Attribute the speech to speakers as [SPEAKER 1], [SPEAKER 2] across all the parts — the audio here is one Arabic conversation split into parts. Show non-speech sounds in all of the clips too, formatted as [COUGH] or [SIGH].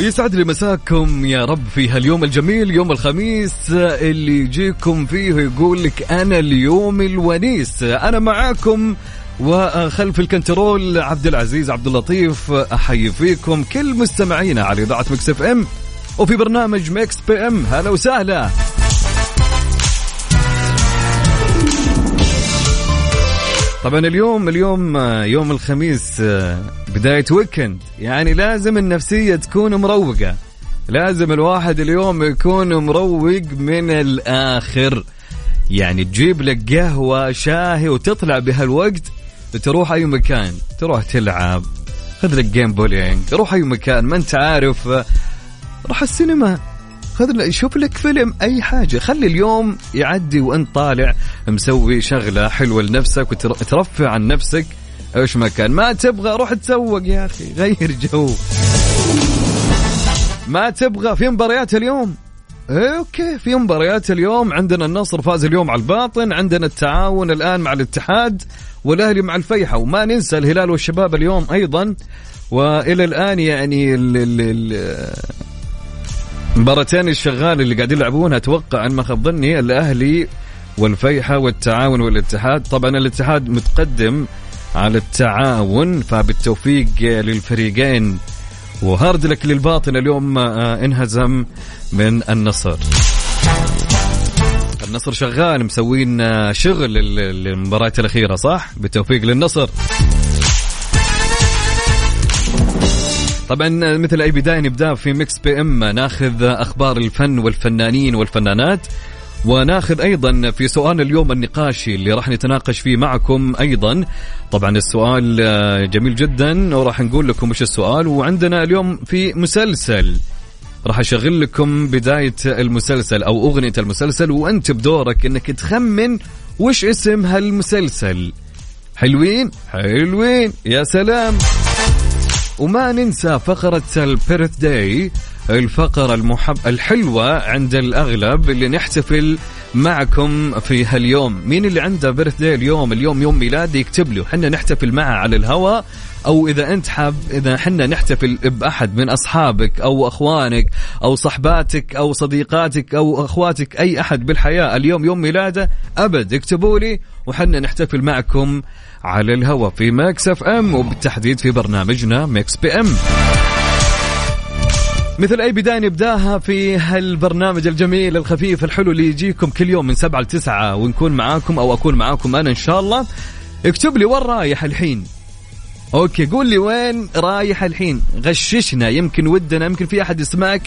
[SPEAKER 1] يسعد لي مساكم يا رب في هاليوم الجميل يوم الخميس اللي يجيكم فيه يقول لك أنا اليوم الونيس. أنا معاكم وخلف ال control عبد العزيز عبد اللطيف أحيي فيكم كل مستمعينا على إذاعة Mix FM وفي برنامج Mix PM. هلا وسهلا. طبعا اليوم اليوم يوم الخميس بداية weekend يعني لازم النفسية تكون مروقة. لازم الواحد اليوم يكون مروق من الآخر. يعني تجيب لك قهوة شاهي وتطلع بهالوقت تروح أي مكان. تروح تلعب خذ لك game bowling روح أي مكان ما أنت عارف روح السينما. خذ شوف لك فيلم أي حاجة. خلي اليوم يعدي وأنت طالع مسوي شغلة حلوة لنفسك وترفه عن نفسك. إيش ما كان. ما تبغى روح تسوق يا أخي. غير جو. ما تبغى في مباريات اليوم. okay في مباريات اليوم. عندنا النصر فاز اليوم على الباطن. عندنا التعاون الآن مع الاتحاد والأهلي مع الفيحة. وما ننسى الهلال والشباب اليوم أيضا. وإلى الآن يعني ال ال ال المباراتين الشغال اللي قاعدين يلعبونها أتوقع أن ما خاب ظني الأهلي والفيحة والتعاون والاتحاد. طبعا الاتحاد متقدم على التعاون فبالتوفيق للفريقين. وهارد لك للباطن اليوم آه، انهزم من النصر. النصر شغال مسوين آه، شغل المباراة الأخيرة صح؟ بالتوفيق للنصر. طبعا مثل أي بداية نبدأ في Mix PM ناخذ أخبار الفن والفنانين والفنانات وناخذ أيضا في سؤال اليوم النقاشي اللي راح نتناقش فيه معكم أيضا. طبعا السؤال جميل جدا وراح نقول لكم وش السؤال. وعندنا اليوم في مسلسل راح أشغل لكم بداية المسلسل أو أغنية المسلسل وأنت بدورك إنك تخمن وش اسم هالمسلسل. حلوين؟ حلوين. يا سلام. وما ننسى فقرة البيرث داي الفقرة المحب الحلوة عند الأغلب اللي نحتفل معكم في هاليوم. مين اللي عنده بيرث داي اليوم؟ اليوم يوم ميلادي يكتب له. حنا نحتفل معه على الهواء أو إذا أنت حاب إذا حنا نحتفل بأحد من أصحابك أو أخوانك أو صحباتك أو صديقاتك أو أخواتك أي أحد بالحياة اليوم يوم ميلاده أبد اكتبوا لي وحنا نحتفل معكم على الهواء في Mix FM وبالتحديد في برنامجنا Mix PM. مثل أي بداية نبداها في هالبرنامج الجميل الخفيف الحلو اللي يجيكم كل يوم من سبعة لتسعة ونكون معاكم أو أكون معاكم أنا إن شاء الله. اكتب لي وين رايح الحين؟ okay قول لي وين رايح الحين؟ غششنا يمكن ودنا يمكن في أحد يسمعك.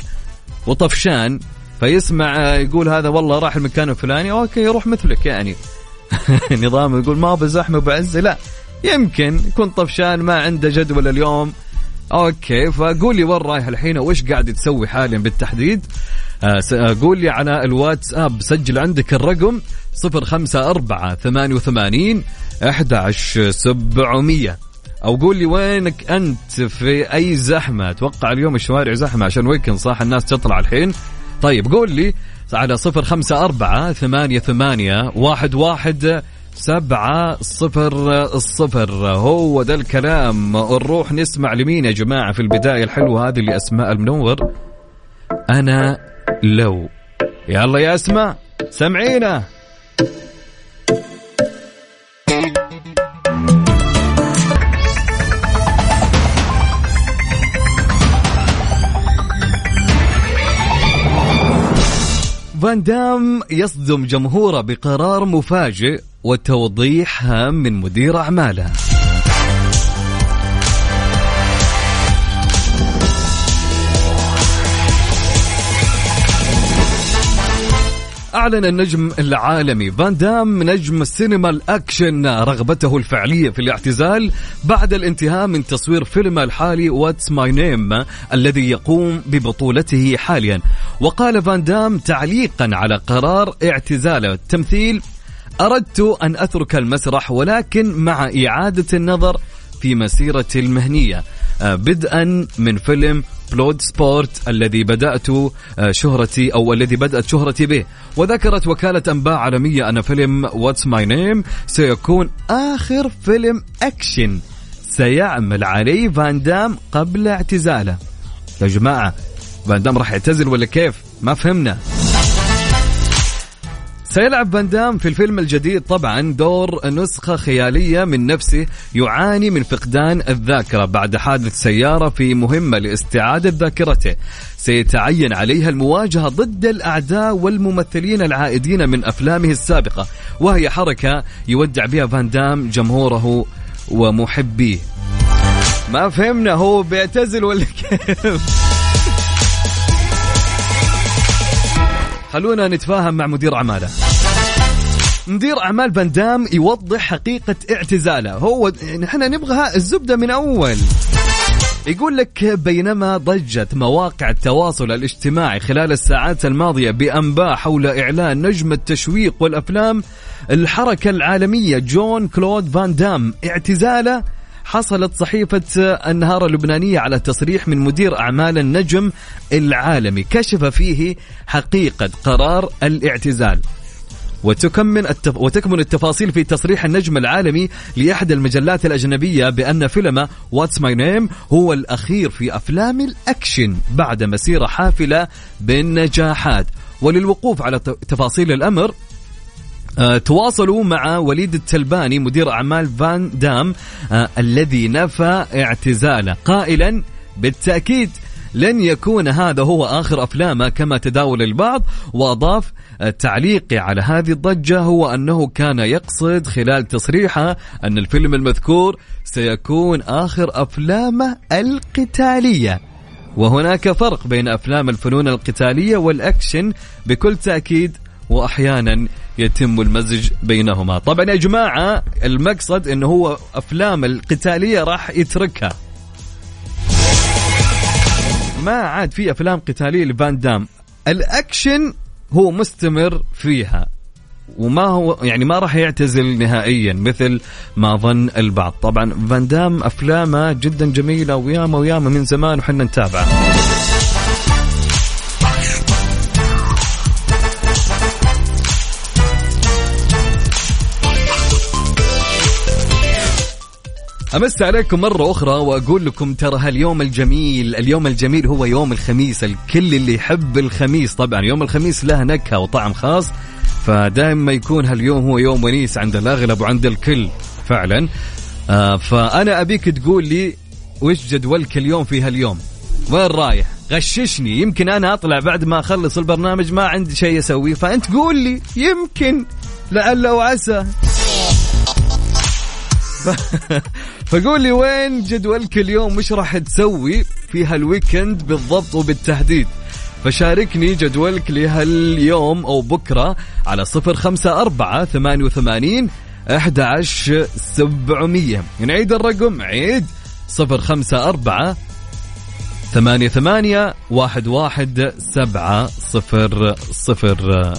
[SPEAKER 1] وطفشان فيسمع يقول هذا والله راح المكان الفلاني. okay يروح مثلك يعني. [LAUGHS] نظام يقول ما بزحمة بعز لا. يمكن يكون طفشان ما عنده جدول اليوم. okay فقول لي وين رايح الحين وإيش قاعد تسوي حاليا بالتحديد؟ آه قول لي على الواتساب. سجل عندك الرقم 054 88 11700 أو قول لي وينك أنت في أي زحمة؟ أتوقع اليوم الشوارع زحمة عشان weekend صح؟ الناس تطلع الحين. طيب قول لي على صفر خمسة أربعة ثمانية ثمانية واحد واحد سبعة صفر الصفر هو ده الكلام. نروح نسمع لمين يا جماعة في البداية الحلوة هذه اللي أسماء المنور؟ أنا لو. يلا يا أسماء سمعينا فان دام يصدم جمهوره بقرار مفاجئ وتوضيح هام من مدير أعماله. أعلن النجم العالمي فان دام نجم السينما الأكشن رغبته الفعلية في الاعتزال بعد الانتهاء من تصوير فيلمه الحالي What's My Name الذي يقوم ببطولته حاليا. وقال فان دام تعليقا على قرار اعتزاله التمثيل أردت أن أترك المسرح ولكن مع إعادة النظر في مسيرتي المهنية. آه، بدءا من فيلم Bloodsport الذي بدأت آه، شهرتي أو الذي بدأت شهرتي به. وذكرت وكالة أنباء عالمية أن فيلم What's My Name سيكون آخر فيلم أكشن. سيعمل عليه فان دام قبل اعتزاله. يا جماعة فان دام راح يعتزل ولا كيف؟ ما فهمنا. سيلعب فان دام في الفيلم الجديد طبعا دور نسخة خيالية من نفسه يعاني من فقدان الذاكرة بعد حادث سيارة في مهمة لاستعادة ذاكرته. سيتعين عليها المواجهة ضد الأعداء والممثلين العائدين من أفلامه السابقة وهي حركة يودع بها فان دام جمهوره ومحبيه. ما فهمنا هو بيعتزل ولا كيف؟ خلونا نتفاهم مع مدير أعماله. مدير أعمال فان دام يوضح حقيقة اعتزاله. هو نحن نبغى الزبدة من أول. يقول لك بينما ضجت مواقع التواصل الاجتماعي خلال الساعات الماضية بأنباء حول إعلان نجم التشويق والأفلام الحركة العالمية جون كلود فان دام. اعتزاله حصلت صحيفة النهار اللبنانية على تصريح من مدير أعمال النجم العالمي. كشف فيه حقيقة قرار الاعتزال. وتكمن التف... وتكمن التفاصيل في تصريح النجم العالمي لأحد المجلات الأجنبية بأن فيلم What's My Name هو الأخير في أفلام الأكشن بعد مسيرة حافلة بالنجاحات. وللوقوف على تفاصيل الأمر تواصلوا مع وليد التلباني مدير أعمال فان دام آه الذي نفى اعتزاله. قائلا بالتأكيد لن يكون هذا هو آخر أفلامه كما تداول البعض وأضاف آه، تعليقي على هذه الضجة هو أنه كان يقصد خلال تصريحه أن الفيلم المذكور سيكون آخر أفلامه القتالية. وهناك فرق بين أفلام الفنون القتالية والأكشن بكل تأكيد واحيانا يتم المزج بينهما. طبعا يا جماعة المقصد إنه هو أفلام القتالية راح يتركها. ما عاد في أفلام قتالية لفان دام. الأكشن هو مستمر فيها وما هو يعني ما راح يعتزل نهائيا مثل ما ظن البعض. طبعا فان دام أفلامه جدا جميلة وياما وياما من زمان وحنا نتابعه. أمس عليكم مرة أخرى وأقول لكم ترى هاليوم الجميل اليوم الجميل هو يوم الخميس الكل اللي يحب الخميس. طبعا يوم الخميس له نكهة وطعم خاص فدائما يكون هاليوم هو يوم ونيس عند الأغلب وعند الكل فعلا. آه فأنا أبيك تقول لي وش جدولك اليوم في هاليوم؟ وين رايح؟ غششني. يمكن أنا أطلع بعد ما أخلص البرنامج ما عندي شيء أسويه فأنت قول لي. يمكن لعل وعسى. [LAUGHS] فقول لي وين جدولك اليوم؟ مش راح تسوي في هالويكند بالضبط وبالتحديد؟ فشاركني جدولك لهاليوم أو بكرة على صفر خمسة أربعة ثمانية وثمانين أحد عشر سبعمية. نعيد الرقم عيد! صفر خمسة أربعة ثمانية ثمانية واحد واحد سبعة صفر صفر.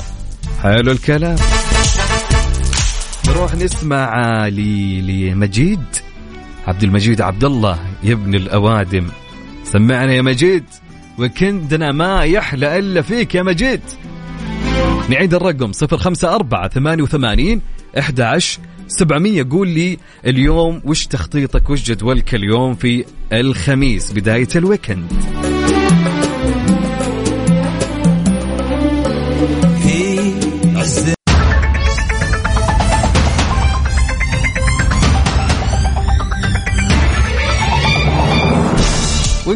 [SPEAKER 1] حلو الكلام. نروح نسمع لمجيد. عبد المجيد عبد الله يا ابن الأوادم. سمعنا يا مجيد. وكندنا ما يحلى إلا فيك يا مجيد. نعيد الرقم صفر خمسة أربعة ثمانية وثمانين أحد عشر سبعمية. قول لي اليوم وش تخطيطك وش جدولك اليوم في الخميس بداية الويكند؟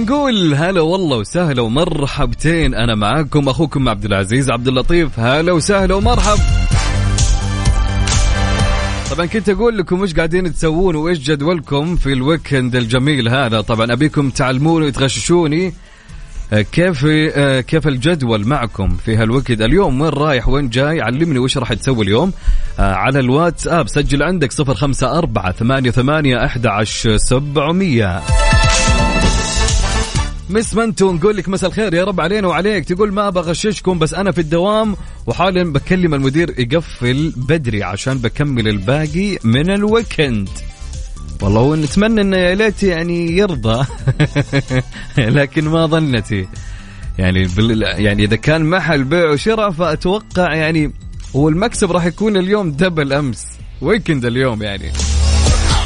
[SPEAKER 1] نقول هلا والله وسهلا ومرحبتين. أنا معاكم أخوكم عبد العزيز عبد اللطيف. هلا وسهلا ومرحب. طبعا كنت أقول لكم وش قاعدين تسوون وإيش جدولكم في الويكند الجميل هذا. طبعا أبيكم تعلموني وتغششوني. آه، كيف آه، كيف الجدول معكم في هالوكد اليوم وين رايح؟ وين جاي؟ علمني وش راح تسوي اليوم. آه، على الواتساب سجل عندك 054 88 11700 مس منتو نقول لك مساء الخير يا رب علينا وعليك. تقول ما بغششكم بس أنا في الدوام وحالا بكلم المدير يقفل بدري عشان بكمل الباقي من ال weekend. والله هو نتمنى انه يا ليت يعني يرضى. [LAUGHS] لكن ما ظنتي. يعني. يعني إذا كان محل بيع وشراء فأتوقع يعني هو المكسب راح يكون اليوم double أمس. weekend اليوم يعني.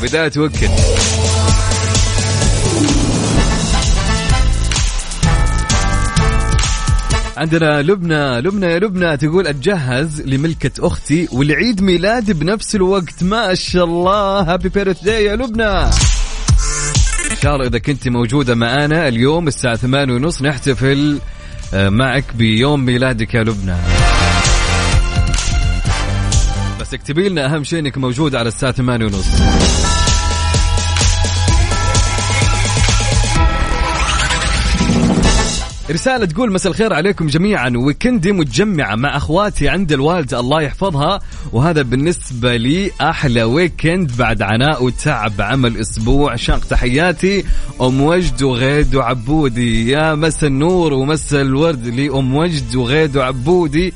[SPEAKER 1] بداية weekend. عندنا لبنى لبنى يا لبنى تقول أتجهز لملكة أختي والعيد ميلادي بنفس الوقت. ما شاء الله. happy birthday يا لبنى. إن شاء الله إذا كنت موجودة معانا اليوم الساعة ثمانية ونص نحتفل آه، معك بيوم ميلادك يا لبنى. بس اكتبي لنا أهم شيء إنك موجودة على الساعة ثمانية ونص. رسالة تقول مساء الخير عليكم جميعا. ويكندي متجمعة مع أخواتي عند الوالدة الله يحفظها. وهذا بالنسبة لي أحلى ويكند بعد عناء وتعب عمل أسبوع. شاق تحياتي أم وجد وغيد وعبودي. يا مسا النور ومسا الورد لام وجد وغيد وعبودي.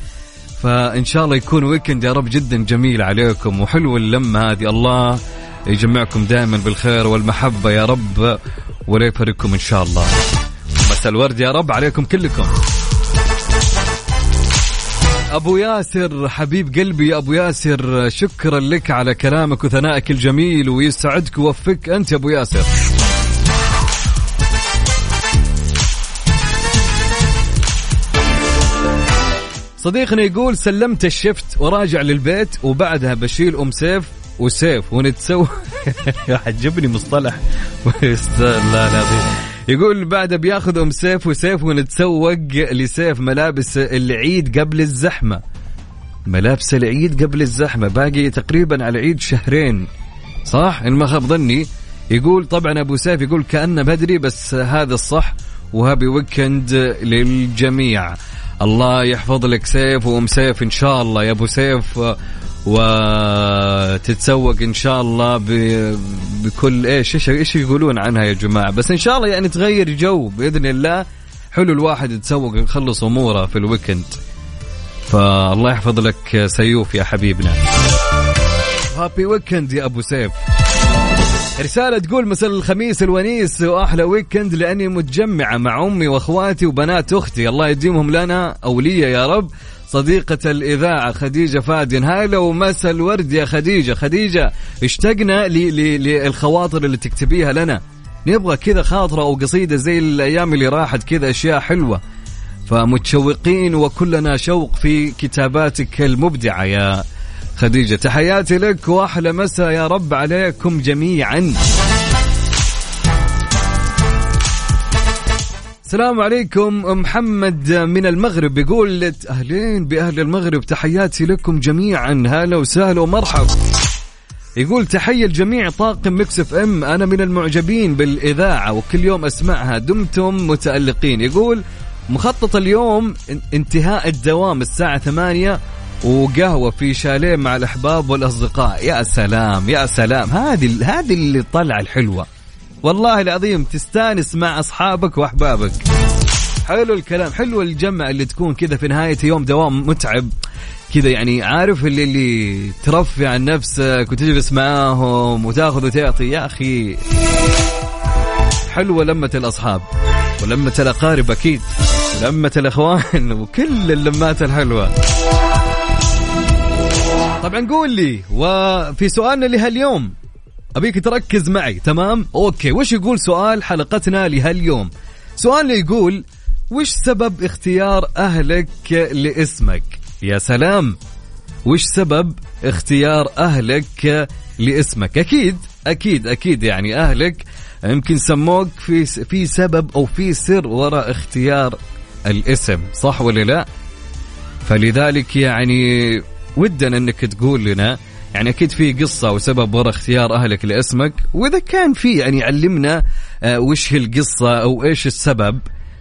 [SPEAKER 1] فإن شاء الله يكون ويكند يا رب جدا جميل عليكم. وحلو اللمة هذه. الله يجمعكم دائما بالخير والمحبة يا رب. ولا يفرقكم إن شاء الله. مساء الورد يا رب عليكم كلكم. أبو ياسر حبيب قلبي يا أبو ياسر شكرا لك على كلامك وثنائك الجميل ويسعدك ووفقك أنت يا أبو ياسر. صديقنا يقول سلمت ال shift وراجع للبيت وبعدها بشيل أم سيف وسيف ونتسوى [LAUGHS] عجبني مصطلح. [LAUGHS] لا العظيم يقول بعدها بياخذ ام سيف وسيف ونتسوق لسيف ملابس العيد قبل الزحمة. ملابس العيد قبل الزحمة. باقي تقريبا على العيد شهرين. صح؟ إن ما خاب ظني. يقول طبعا أبو سيف يقول كأنه بدري بس هذا الصح. و happy weekend للجميع. الله يحفظ لك سيف وأم سيف إن شاء الله. يا أبو سيف وتتسوق إن شاء الله بكل إيش إيش إيش يقولون عنها يا جماعة؟ بس إن شاء الله يعني تغير جو بإذن الله. حلو الواحد يتسوق يخلص أموره في ال weekend. فالله يحفظ لك سيوف يا حبيبنا. happy weekend يا أبو سيف. رسالة تقول مساء الخميس الونيس وأحلى ويكند لأني متجمعة مع أمي وأخواتي وبنات أختي. الله يديمهم لنا أولية يا رب. صديقة الإذاعة خديجة فادن هلا ومسا الورد يا خديجة. خديجة اشتقنا للخواطر اللي تكتبيها لنا. نبغى كذا خاطرة أو قصيدة زي الأيام اللي راحت كذا أشياء حلوة. فمتشوقين وكلنا شوق في كتاباتك المبدعة يا خديجة. تحياتي لك وأحلى مسا يا رب عليكم جميعا. السلام عليكم محمد من المغرب بيقول أهلين بأهل المغرب تحياتي لكم جميعا هلا وسهلا ومرحب يقول تحية الجميع طاقم مكس إف إم أنا من المعجبين بالإذاعة وكل يوم أسمعها دمتم متألقين. يقول مخطط اليوم انتهاء الدوام الساعة ثمانية وقهوة في شاليه مع الأحباب والأصدقاء. يا سلام يا سلام. هذه هذه اللي طلع الحلوة والله العظيم تستانس مع أصحابك وأحبابك. حلو الكلام حلو الجمع اللي تكون كذا في نهاية يوم دوام متعب. كذا يعني عارف اللي اللي ترفع عن نفسك وتجلس معاهم وتاخذ وتعطي. يا أخي. حلوة لمة الأصحاب ولمة الأقارب أكيد. ولمه الإخوان [LAUGHS] وكل اللمات الحلوة. طبعا قول لي وفي سؤالنا لهاليوم أبيك تركز معي تمام؟ أوكي وش يقول سؤال حلقتنا لهاليوم؟ سؤال يقول وش سبب اختيار أهلك لاسمك؟ يا سلام! وش سبب اختيار أهلك لاسمك؟ أكيد أكيد أكيد يعني أهلك يمكن سموك في في سبب أو في سر وراء اختيار الاسم صح ولا لا؟ فلذلك يعني ودنا إنك تقول لنا يعني أكيد في قصة وسبب وراء اختيار أهلك لاسمك وإذا كان في يعني علمنا آه، وش هي القصة أو إيش السبب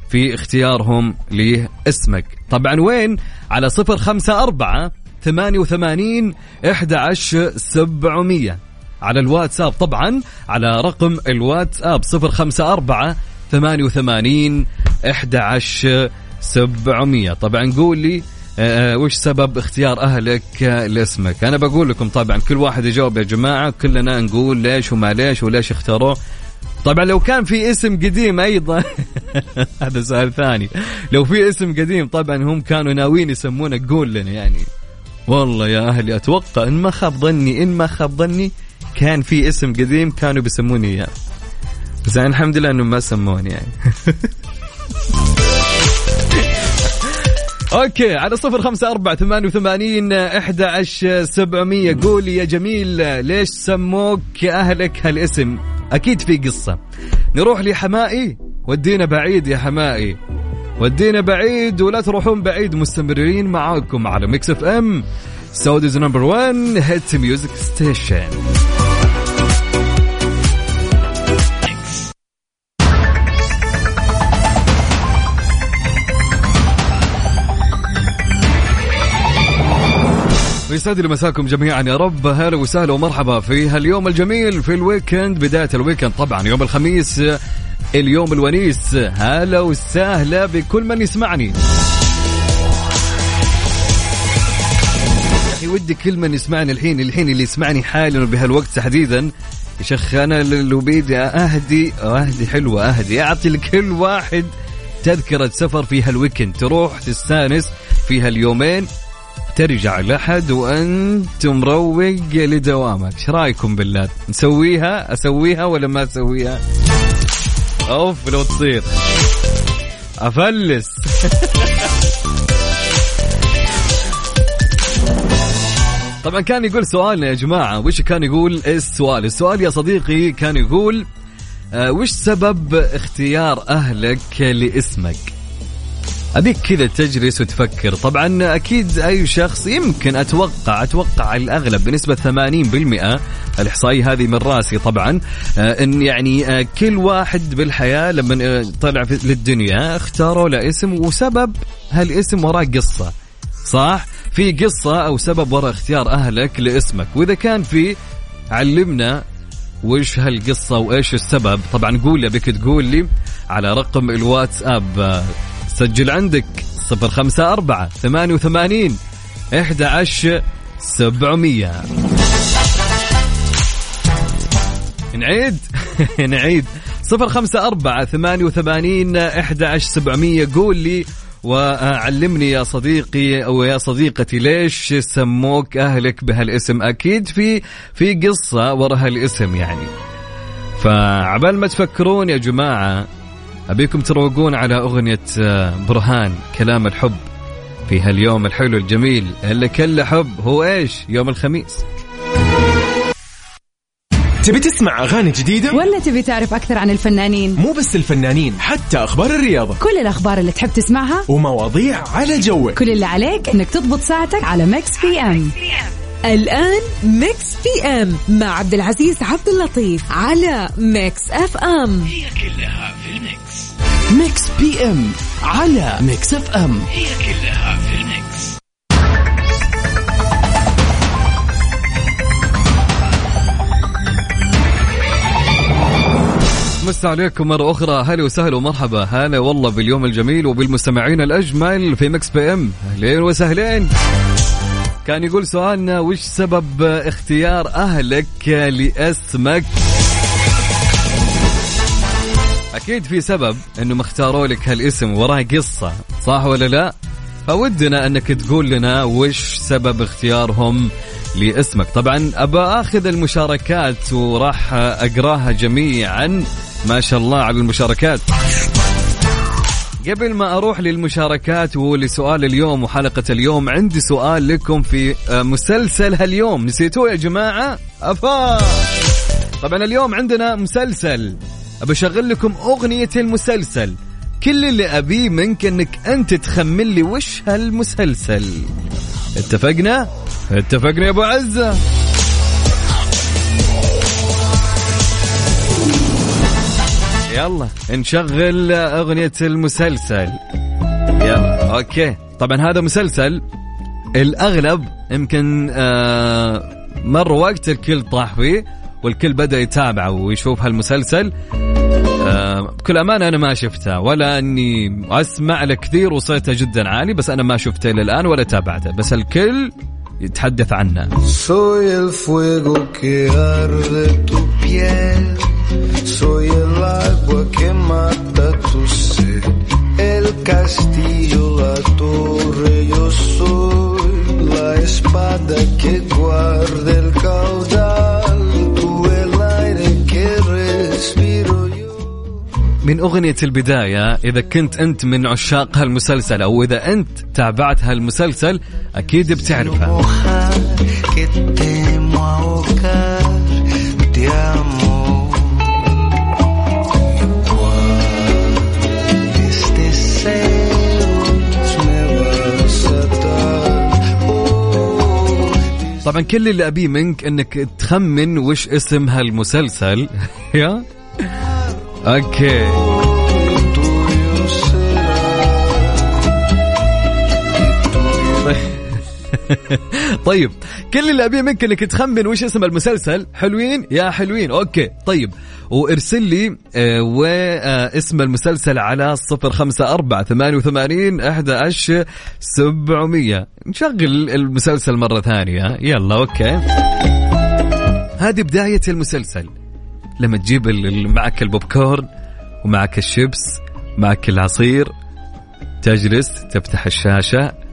[SPEAKER 1] في اختيارهم لاسمك. طبعا وين؟ على صفر خمسة أربعة ثمانية وثمانين إحدى عشر سبعمية. على الواتساب طبعا على رقم الواتساب صفر خمسة أربعة ثمانية وثمانين إحدى عشر سبعمية. طبعا قول لي وش سبب اختيار أهلك لاسمك؟ أنا بقول لكم طبعا كل واحد يجاوب يا جماعة كلنا نقول ليش وما ليش وليش اختاروه. طبعا لو كان في اسم قديم أيضا. [LAUGHS] هذا سؤال ثاني. لو في اسم قديم طبعا هم كانوا ناويين يسمونه قول لنا يعني. والله يا أهلي أتوقع إن ما خاب ظني إن ما خاب ظني كان في اسم قديم كانوا بيسموني إياه. بس يعني الحمد لله إنهم ما سموني يعني. [LAUGHS] okay على صفر خمسة أربعة ثمانية وثمانين عشر سبعمية. قولي يا جميل ليش سموك أهلك هالاسم؟ أكيد في قصة. نروح لحمائي. ودينا بعيد يا حمائي. ودينا بعيد ولا تروحون بعيد مستمرين معاكم على Mix FM Saudi's number 1 hit music station ويسعد لي مساكم جميعا يا رب. هلا وسهلا ومرحبا في هاليوم الجميل في ال weekend بداية ال weekend طبعا يوم الخميس اليوم الونيس. هلا وسهلا بكل من يسمعني. أخي ودي كل من يسمعني الحين الحين اللي يسمعني حالا بهالوقت تحديدا. يا شيخ أنا بيدي أهدي أهدي حلوة أهدي أعطي لكل واحد تذكرة سفر في هالويكند. تروح تستأنس في هاليومين. ترجع لحد وانت مروق لدوامك. إيش رأيكم بالله؟ نسويها؟ أسويها ولا ما أسويها؟ أوف لو تصير. أفلس. [LAUGHS] طبعا كان يقول سؤالنا يا جماعة. وش كان يقول؟ السؤال؟ السؤال يا صديقي كان يقول آه وش سبب اختيار أهلك لاسمك؟ أبيك كذا تجلس وتفكر. طبعا أكيد أي شخص يمكن أتوقع أتوقع الأغلب بنسبة 80% الإحصائية هذه من راسي طبعا آه، إن يعني آه، كل واحد بالحياة لما آه، طلع للدنيا اختاروا له اسم وسبب هالاسم وراه قصة صح؟ في قصة أو سبب وراء اختيار أهلك لاسمك. وإذا كان في علمنا وش هالقصة وإيش السبب. طبعا قول لي بك تقول لي على رقم الواتساب سجل عندك صفر خمسة أربعة ثمانية وثمانين إحدى عشر سبعمية. نعيد؟ [LAUGHS] نعيد. صفر خمسة أربعة ثمانية وثمانين إحدى عشر سبعمية. قول لي وعلمني يا صديقي أو يا صديقتي ليش سموك أهلك بهالاسم. أكيد في في قصة ورا هالاسم يعني. فعبال ما تفكرون يا جماعة أبيكم تروقون على أغنية آه، برهان كلام الحب. في هاليوم الحلو الجميل اللي كله حب هو إيش؟ يوم الخميس.
[SPEAKER 2] تبي تسمع أغاني جديدة؟
[SPEAKER 3] ولا تبي تعرف أكثر عن الفنانين؟
[SPEAKER 2] مو بس الفنانين حتى أخبار الرياضة.
[SPEAKER 3] كل الأخبار اللي تحب تسمعها؟
[SPEAKER 2] ومواضيع على جوك.
[SPEAKER 3] كل اللي عليك إنك تضبط ساعتك على Mix PM.
[SPEAKER 4] الآن Mix PM مع عبد العزيز عبد اللطيف على Mix FM.
[SPEAKER 5] هي كلها في ال
[SPEAKER 2] mix. Mix PM على Mix FM
[SPEAKER 5] هي كلها في ال mix.
[SPEAKER 1] مسا عليكم مرة أخرى. هلا وسهلا ومرحبا. هلا والله باليوم الجميل وبالمستمعين الأجمل في Mix PM أهلين وسهلين. كان يقول سؤالنا وش سبب اختيار أهلك لأسمك؟ أكيد في سبب أنهم اختاروا لك هالاسم وراه قصة صح ولا لا؟ فودنا أنك تقول لنا وش سبب اختيارهم لاسمك. طبعا أبى أخذ المشاركات وراح أقراها جميعا. ما شاء الله على المشاركات. قبل ما أروح للمشاركات ولسؤال اليوم وحلقة اليوم عندي سؤال لكم في مسلسل هاليوم. نسيتوه يا جماعة؟ أفا! طبعا اليوم عندنا مسلسل. ابى أشغل لكم أغنية المسلسل. كل اللي أبيه منك إنك أنت تخمن لي وش هالمسلسل. اتفقنا؟ اتفقنا يا أبو عزة. يلا نشغل أغنية المسلسل. يلا أوكي. طبعا هذا مسلسل الأغلب يمكن آه مر وقت الكل طاح فيه. والكل بدأ يتابعه ويشوف هالمسلسل آه بكل أمانة أنا ما شفته ولا أني أسمع له كثير وصيته جدا عالي بس أنا ما شفته إلى الآن ولا تابعته بس الكل يتحدث عنه.
[SPEAKER 6] Soy el agua que mata tu sed. El castillo, la torre, yo soy la espada que guarda el caudal.
[SPEAKER 1] من أغنية البداية إذا كنت أنت من عشاق هالمسلسل أو إذا أنت تابعت هالمسلسل أكيد بتعرفها طبعا كل اللي أبيه منك أنك تخمن وش اسم هالمسلسل. [LAUGHS] يا؟
[SPEAKER 6] Será. [LAUGHS]
[SPEAKER 1] طيب كل اللي أبيه منك إنك تخمن وش اسم المسلسل؟ حلوين؟ يا حلوين. أوكي. طيب وارسل لي آه واسم المسلسل على صفر خمسة أربعة ثمانية وثمانين أحد عشر سبعمية. نشغل المسلسل مرة ثانية. يلا okay. هذه بداية المسلسل. لما تجيب معك البوب كورن ومعك الشيبس معك العصير تجلس تفتح الشاشة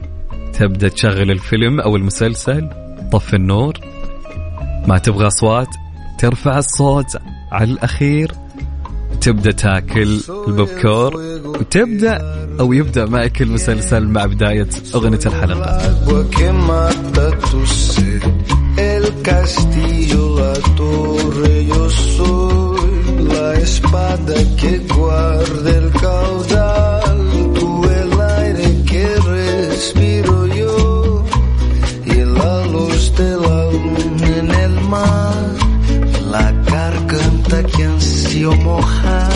[SPEAKER 1] تبدأ تشغل الفيلم أو المسلسل طفي النور. ما تبغى أصوات ترفع الصوت على الأخير. تبدأ تاكل البوب كور وتبدأ أو يبدأ معك المسلسل مع
[SPEAKER 6] بداية أغنية الحلقة. El castillo, la torre, yo soy la espada que guarda el caudal. Tú el aire que respiro yo y la luz de la luna en el mar. La garganta que ansio mojar,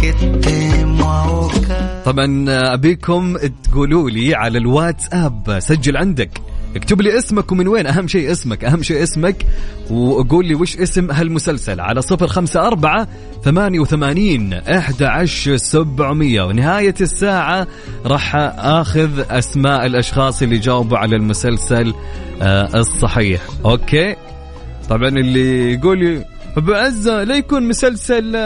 [SPEAKER 6] que temo ahogar.
[SPEAKER 1] طبعا ابيكم تقولوا لي على الواتساب سجل عندك اكتب لي اسمك ومن وين أهم شيء اسمك أهم شيء اسمك وقول لي وش اسم هالمسلسل على صفر خمسة أربعة ثمانية وثمانين إحدى عشر سبعمية. ونهاية الساعة راح آخذ أسماء الأشخاص اللي جاوبوا على المسلسل آه الصحيح. أوكي؟ طبعا اللي يقول لي أبو عزة لا يكون مسلسل آه،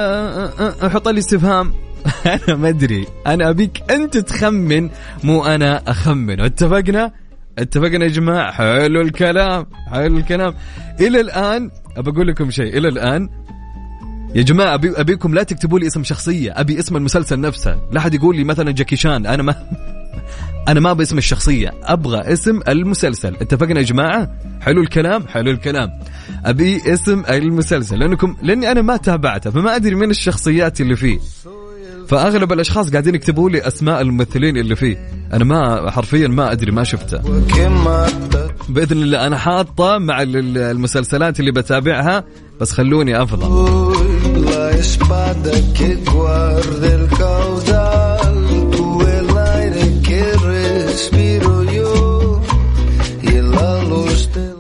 [SPEAKER 1] آه، حط لي استفهام. [LAUGHS] أنا ما أدري. أنا أبيك أنت تخمن مو أنا أخمن. اتفقنا؟ اتفقنا يا جماعة. حلو الكلام حلو الكلام. إلى الآن ابى أقول لكم شيء. إلى الآن يا جماعة أبي أبيكم لا تكتبوا لي اسم شخصية أبي اسم المسلسل نفسه. لا حد يقول لي مثلا جاكي شان. أنا ما [LAUGHS] أنا ما باسم الشخصية أبغى اسم المسلسل. اتفقنا يا جماعة؟ حلو الكلام حلو الكلام. أبي اسم المسلسل لانكم لأني أنا ما تابعته فما أدري من الشخصيات اللي فيه. فأغلب الأشخاص قاعدين يكتبوا لي أسماء الممثلين اللي فيه. أنا ما حرفيا ما أدري ما شفته. بإذن الله أنا حاطة مع ال- ال- المسلسلات اللي بتابعها بس خلوني
[SPEAKER 6] أفضل.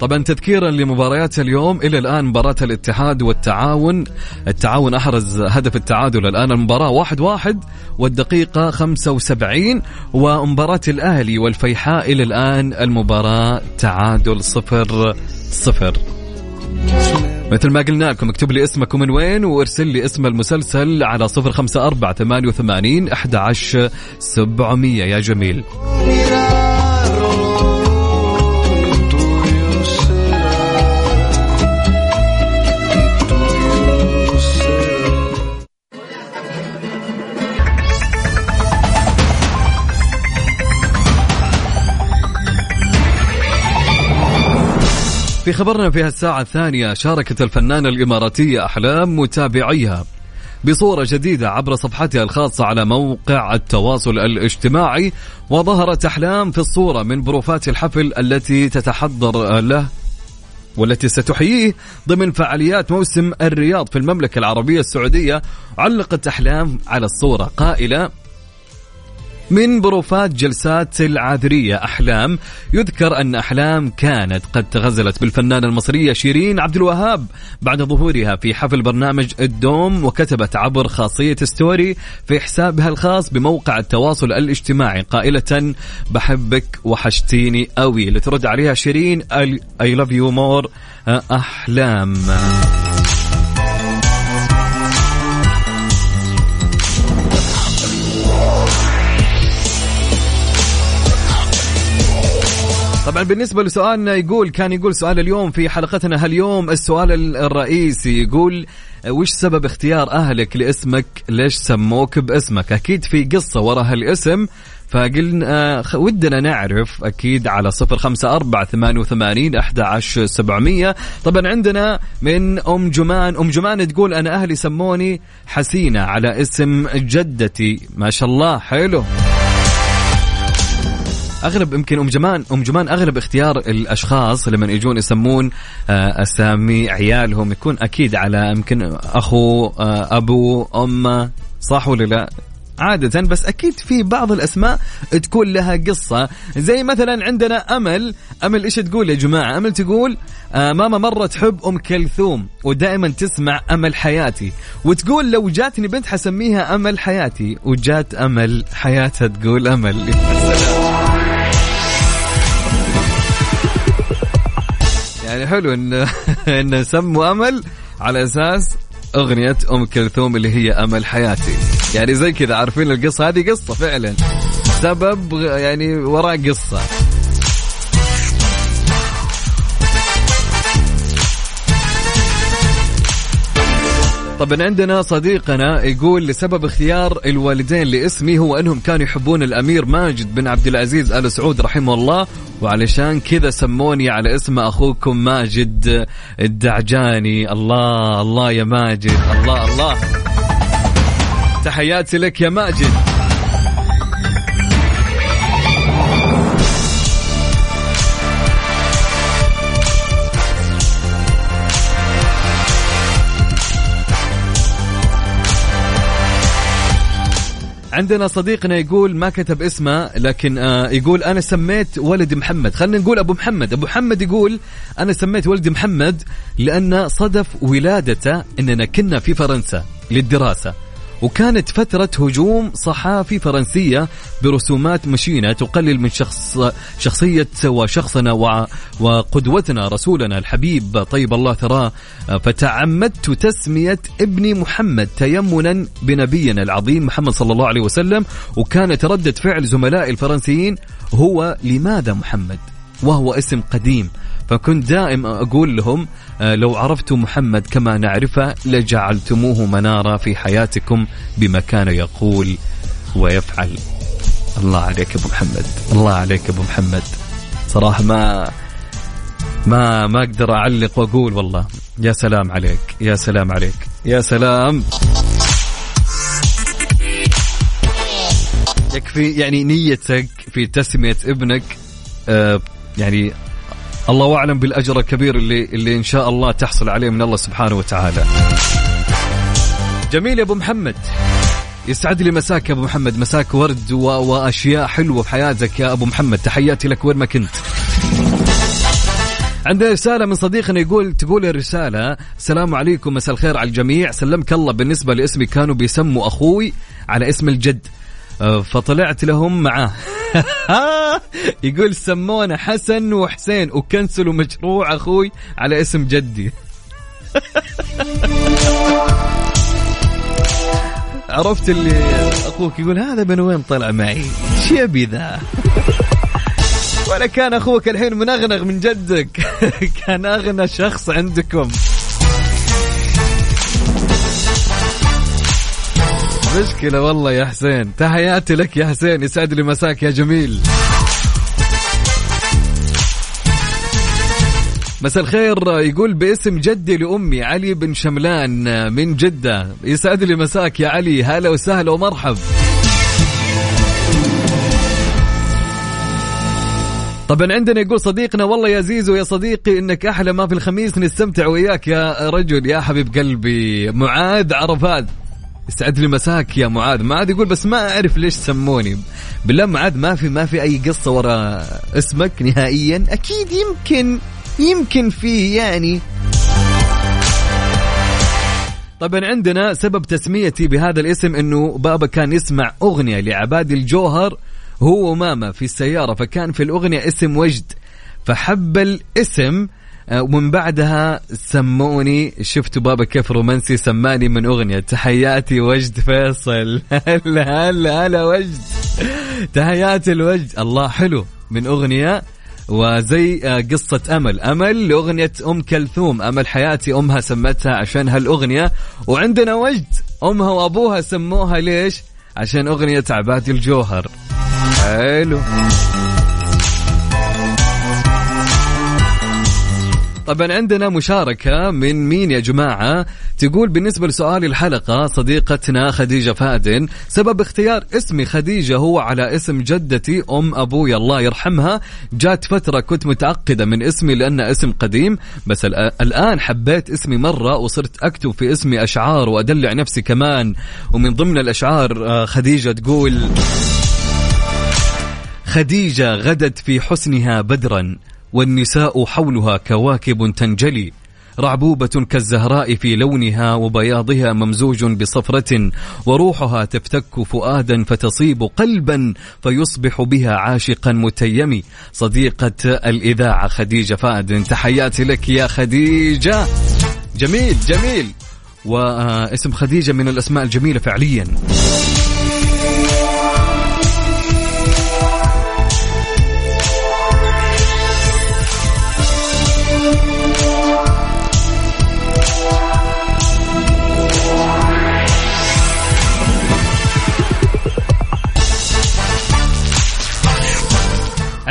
[SPEAKER 1] طبعا تذكيرا لمباريات اليوم إلى الآن مباراة الاتحاد والتعاون. التعاون أحرز هدف التعادل الآن المباراة واحد واحد والدقيقة 75 ومباراة الأهلي والفيحاء إلى الآن المباراة تعادل صفر صفر. مثل ما قلنا لكم اكتب لي اسمك ومن وين وارسل لي اسم المسلسل على صفر خمسة أربعة ثمانية وثمانين أحد عشر سبعمية. يا جميل. في خبرنا في هالساعة الثانية شاركت الفنانة الإماراتية أحلام متابعيها بصورة جديدة عبر صفحتها الخاصة على موقع التواصل الاجتماعي وظهرت أحلام في الصورة من بروفات الحفل التي تتحضر له والتي ستحييه ضمن فعاليات موسم الرياض في المملكة العربية السعودية. علقت أحلام على الصورة قائلة من بروفات جلسات العاذرية أحلام يذكر أن أحلام كانت قد تغزلت بالفنانة المصرية شيرين عبد الوهاب بعد ظهورها في حفل برنامج الدوم وكتبت عبر خاصية ستوري في حسابها الخاص بموقع التواصل الاجتماعي قائلة بحبك وحشتيني قوي لترد عليها شيرين I love you more. أحلام. طبعا بالنسبة لسؤالنا يقول كان يقول سؤال اليوم في حلقتنا هاليوم السؤال الرئيسي يقول وش سبب اختيار أهلك لاسمك؟ ليش سموك باسمك؟ أكيد في قصة وراء هالاسم فقلنا آه، ودنا نعرف أكيد على صفر خمسة أربعة ثمانية وثمانين أحد سبعمية. طبعا عندنا من أم جمان أم جمان تقول أنا أهلي سموني حسينة على اسم جدتي. ما شاء الله حلو. أغلب يمكن أم جمان أم جمان أغلب اختيار الأشخاص لما يجون يسمون آه، أسامي عيالهم يكون أكيد على يمكن أخو آه، أبو أم صح ولا لا؟ عادة بس أكيد في بعض الأسماء تكون لها قصة. زي مثلا عندنا أمل أمل إيش تقول يا جماعة؟ أمل تقول آه ماما مرة تحب أم كلثوم ودائما تسمع أمل حياتي. وتقول لو جاتني بنت حسميها أمل حياتي وجات أمل حياتها تقول أمل. يعني حلو ان [LAUGHS] إن سموا أمل على أساس أغنية أم كلثوم اللي هي أمل حياتي. يعني زي كذا عارفين القصة؟ هذه قصة فعلا. سبب يعني وراء قصة. طبعا عندنا صديقنا يقول لسبب اختيار الوالدين لاسمي هو أنهم كانوا يحبون الأمير ماجد بن عبد العزيز آل سعود رحمه الله وعلشان كذا سموني على اسم أخوكم ماجد الدعجاني. الله الله يا ماجد الله الله. تحياتي لك يا ماجد. عندنا صديقنا يقول ما كتب اسمه لكن آه يقول أنا سميت ولدي محمد. خلينا نقول أبو محمد. أبو محمد يقول أنا سميت ولدي محمد لأن صدف ولادته إننا كنا في فرنسا للدراسة. وكانت فترة هجوم صحافي فرنسية برسومات مشينة تقلل من شخص شخصية وشخصنا وقدوتنا رسولنا الحبيب طيب الله ثراه. فتعمدت تسمية ابني محمد تيمنا بنبينا العظيم محمد صلى الله عليه وسلم وكانت ردة فعل زملائي الفرنسيين هو لماذا محمد؟ وهو اسم قديم. فكنت دائم أقول لهم آه، لو عرفتم محمد كما نعرفه لجعلتموه منارة في حياتكم بما كان يقول ويفعل. الله عليك أبو محمد. الله عليك أبو محمد. صراحة ما ما ما أقدر أعلق وأقول والله. يا سلام عليك. يا سلام عليك. يا سلام. يكفي يعني نيتك في تسمية ابنك آه يعني الله أعلم بالأجر الكبير اللي اللي إن شاء الله تحصل عليه من الله سبحانه وتعالى. جميل يا أبو محمد. يسعد لي مساك يا أبو محمد. مساك ورد و... واشياء حلوة في حياتك يا أبو محمد. تحياتي لك وين ما كنت. عندنا رسالة من صديقنا يقول تقول الرسالة السلام عليكم مساء الخير على الجميع. سلمك الله بالنسبة لاسمي كانوا بيسموا أخوي على اسم الجد. فطلعت لهم معاه [LAUGHS] يقول سمونا حسن وحسين وكنسلوا مشروع أخوي على اسم جدي [LAUGHS] عرفت اللي أخوك يقول هذا من وين طلع معي؟ إيش يبي ذا؟ [LAUGHS] ولا كان أخوك الحين منغنغ من جدك كان أغنى شخص عندكم مشكلة والله يا حسين. تحياتي لك يا حسين يسعد لي مساك يا جميل. مساء الخير يقول باسم جدي لأمي علي بن شملان من جدة. يسعد لي مساك يا علي هلا وسهلا ومرحب. طبعا عندنا يقول صديقنا والله يا زيزو يا صديقي إنك أحلى ما في الخميس نستمتع وياك يا رجل يا حبيب قلبي. معاذ عرفات. يسعد لي مساك يا معاذ. معاذ يقول بس ما أعرف ليش سموني. بالله معاذ ما في ما في أي قصة ورا اسمك نهائيا. أكيد يمكن يمكن في يعني. طبعا عندنا سبب تسميتي بهذا الاسم إنه بابا كان يسمع أغنية لعباد الجوهر هو وماما في السيارة فكان في الأغنية اسم وجد. فحب الاسم ومن بعدها سموني شفتوا بابا كيف رومانسي سماني من أغنية. تحياتي وجد فيصل. [LAUGHS] هلا هلا هلا وجد. تحياتي الوجد الله حلو. من أغنية وزي آه، قصة أمل. أمل لأغنية أم كلثوم. أمل حياتي أمها سمتها عشان هالأغنية. وعندنا وجد. أمها وأبوها سموها ليش؟ عشان أغنية عبادي الجوهر. حلو. طبعا عندنا مشاركة من مين يا جماعة؟ تقول بالنسبة لسؤال الحلقة صديقتنا خديجة فادن سبب اختيار اسمي خديجة هو على اسم جدتي أم أبوي الله يرحمها. جات فترة كنت متعقدة من اسمي لأنه اسم قديم بس الآن حبيت اسمي مرة وصرت أكتب في اسمي أشعار وأدلع نفسي كمان. ومن ضمن الأشعار آه، خديجة تقول خديجة غدت في حسنها بدرا. والنساء حولها كواكب تنجلي رعبوبة كالزهراء في لونها وبياضها ممزوج بصفرة وروحها تفتك فؤادا فتصيب قلبا فيصبح بها عاشقا متيم صديقة الإذاعة خديجة فادن تحياتي لك يا خديجة. جميل جميل. واسم خديجة من الأسماء الجميلة فعليا.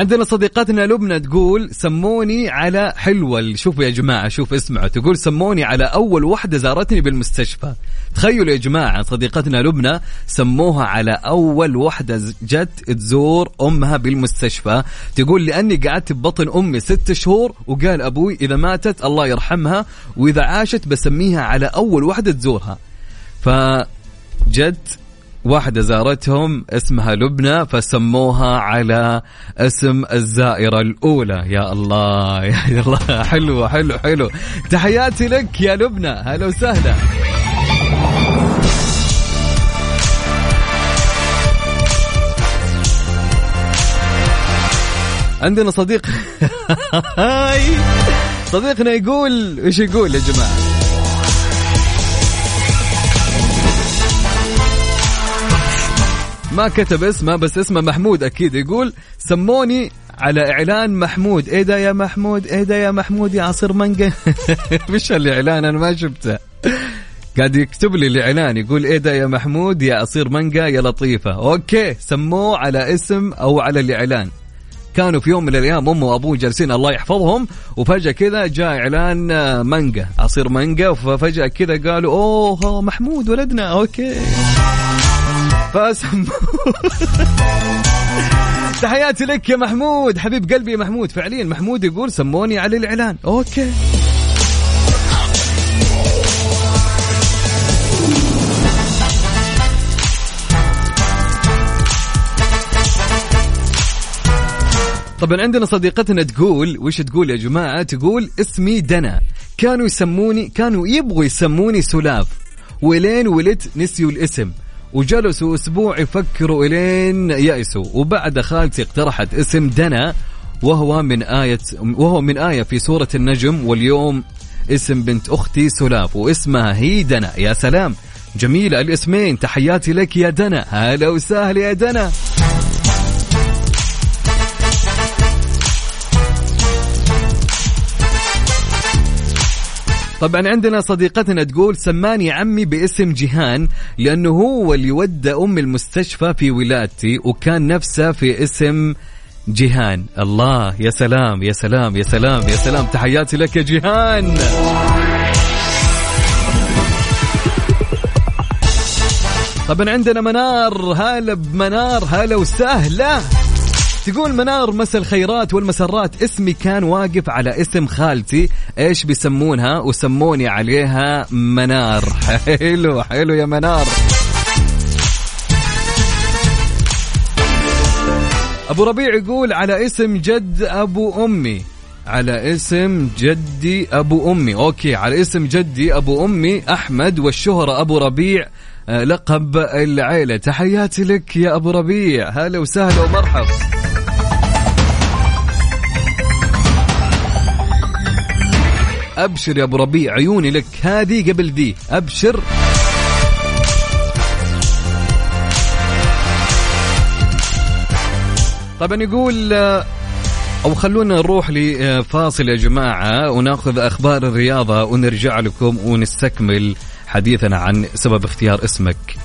[SPEAKER 1] عندنا صديقتنا لبنى تقول سموني على حلوة شوفوا يا جماعة شوف اسمعوا. تقول سموني على أول وحدة زارتني بالمستشفى. تخيلوا يا جماعة صديقتنا لبنى سموها على أول وحدة جت تزور أمها بالمستشفى. تقول لأني قعدت ببطن أمي ست شهور وقال أبوي إذا ماتت الله يرحمها وإذا عاشت بسميها على أول وحدة تزورها. فجت واحدة زارتهم اسمها لبنى فسموها على اسم الزائرة الأولى. يا الله يا الله. حلو حلو حلو. تحياتي لك يا لبنى. هلا وسهلا. عندنا صديق. [LAUGHS] صديقنا يقول إيش يقول يا جماعة؟ ما كتب اسمه بس اسمه محمود أكيد يقول سموني على إعلان محمود. إيه ده يا محمود؟ إيه ده يا محمود؟ يا عصير مانجا. [LAUGHS] مش الإعلان أنا ما شفته. قاعد يكتب لي الإعلان يقول إيه ده يا محمود؟ يا عصير مانجا يا لطيفة. okay سموه على اسم أو على الإعلان. كانوا في يوم من الأيام أمه وأبوه جالسين الله يحفظهم وفجأة كذا جاء إعلان مانجا عصير مانجا ففجأة كذا قالوا أوه محمود ولدنا. okay. فاسم [LAUGHS] تحياتي لك يا محمود. حبيب قلبي يا محمود. فعليا محمود يقول سموني على الإعلان. أوكي. طبعا عندنا صديقتنا تقول وش تقول يا جماعة؟ تقول اسمي دنا. كانوا يسموني كانوا يبغوا يسموني سلاف. ولين ولدت نسيوا الاسم. وجلسوا أسبوع يفكروا إلين يأسوا. وبعد خالتي اقترحت اسم دنا وهو من آية وهو من آية في سورة النجم واليوم اسم بنت أختي سلاف واسمها هي دنا. يا سلام. جميلة الاسمين. تحياتي لك يا دنا. هلا وسهلا يا دنا. طبعا عندنا صديقتنا تقول سماني عمي باسم جيهان لأنه هو اللي ودى أم المستشفى في ولادتي وكان نفسه في اسم جيهان. الله يا سلام يا سلام يا سلام يا سلام. تحياتي لك يا جيهان. طبعا عندنا منار هلا بمنار هلا وسهلا. تقول منار مسا الخيرات والمسرات. اسمي كان واقف على اسم خالتي. إيش بيسمونها؟ وسموني عليها منار. [LAUGHS] حلو حلو يا منار. أبو ربيع يقول على اسم جد أبو أمي. على اسم جدي أبو أمي. أوكي على اسم جدي أبو أمي أحمد والشهرة أبو ربيع آه، لقب العيلة. تحياتي لك يا أبو ربيع. هلا وسهلا ومرحب أبشر يا أبو ربيع عيوني لك. هذه قبل ذي أبشر. طبعا يقول آه، أو خلونا نروح لفاصل يا جماعة وناخذ أخبار الرياضة ونرجع لكم ونستكمل حديثنا عن سبب اختيار اسمك.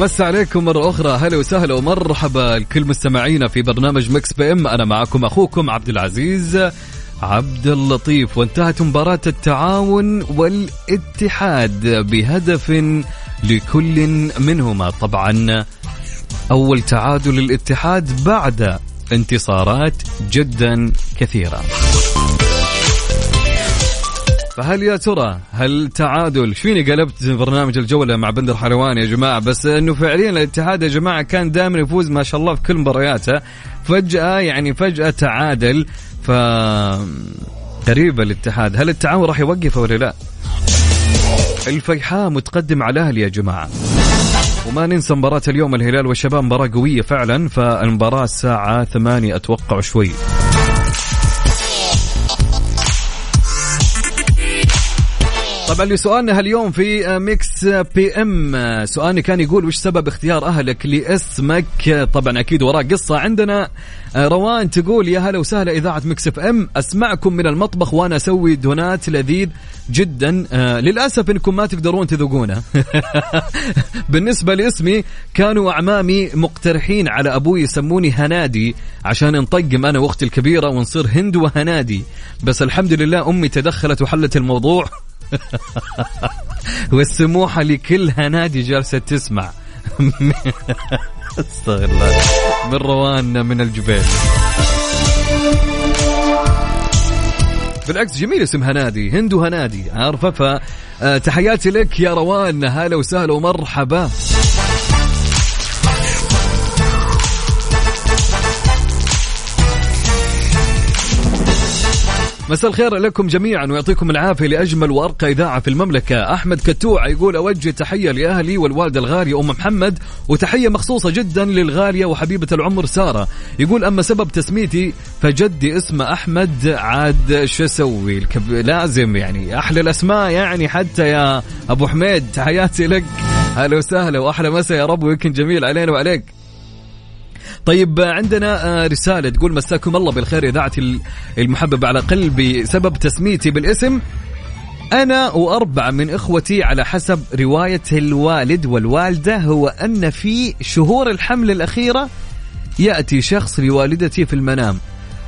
[SPEAKER 1] مسا عليكم مرة أخرى. هلا وسهلا ومرحبا لكل مستمعينا في برنامج Mix PM. أنا معكم أخوكم عبد العزيز عبد اللطيف. وانتهت مباراة التعاون والاتحاد بهدف لكل منهما. طبعا أول تعادل للاتحاد بعد انتصارات جدا كثيرة. فهل يا ترى هل تعادل؟ كأني قلبت برنامج الجولة مع بندر حلوان يا جماعة؟ بس إنه فعليا الاتحاد يا جماعة كان دائما يفوز ما شاء الله في كل مبارياته. فجأة يعني فجأة تعادل ف غريبة الاتحاد. هل التعاون راح يوقفه ولا لا؟ الفيحاء متقدم على الأهلي يا جماعة. وما ننسى مباراة اليوم الهلال والشباب مباراة قوية فعلا فالمباراة الساعة ثمانية أتوقع شوي. طبعا لسؤالنا هاليوم في Mix PM سؤالنا كان يقول وش سبب اختيار أهلك لاسمك طبعا أكيد وراه قصة عندنا. روان تقول يا هلا وسهلا إذاعة Mix FM أسمعكم من المطبخ وأنا أسوي دونات لذيذ جدا. آه للأسف إنكم ما تقدرون تذوقونه. [LAUGHS] بالنسبة لإسمي كانوا أعمامي مقترحين على أبوي يسموني هنادي عشان نطقم أنا وأختي الكبيرة ونصير هند وهنادي. بس الحمد لله أمي تدخلت وحلت الموضوع. [LAUGHS] والسموحه لكل هنادي جالسة تسمع. استغفر الله. من روان من الجبال. بالعكس جميل اسم هنادي هندو هنادي عارفه فتحياتي لك يا روان. هلا وسهلا ومرحبا. مساء الخير لكم جميعا ويعطيكم العافية لأجمل وأرقى إذاعة في المملكة، أحمد كتوع يقول أوجه تحية لأهلي والوالده الغاليه أم محمد وتحية مخصوصة جدا للغالية وحبيبة العمر سارة، يقول أما سبب تسميتي فجدي اسمه أحمد عاد شو أسوي؟ لازم يعني أحلى الأسماء يعني حتى يا أبو حميد تحياتي لك هلا وسهلا وأحلى مساء يا رب ويكن جميل علينا وعليك. طيب عندنا رسالة تقول مساكم الله بالخير إذاعتي المحببة على قلبي سبب تسميتي بالاسم. أنا وأربعة من إخوتي على حسب رواية الوالد والوالدة هو أن في شهور الحمل الأخيرة يأتي شخص لوالدتي في المنام.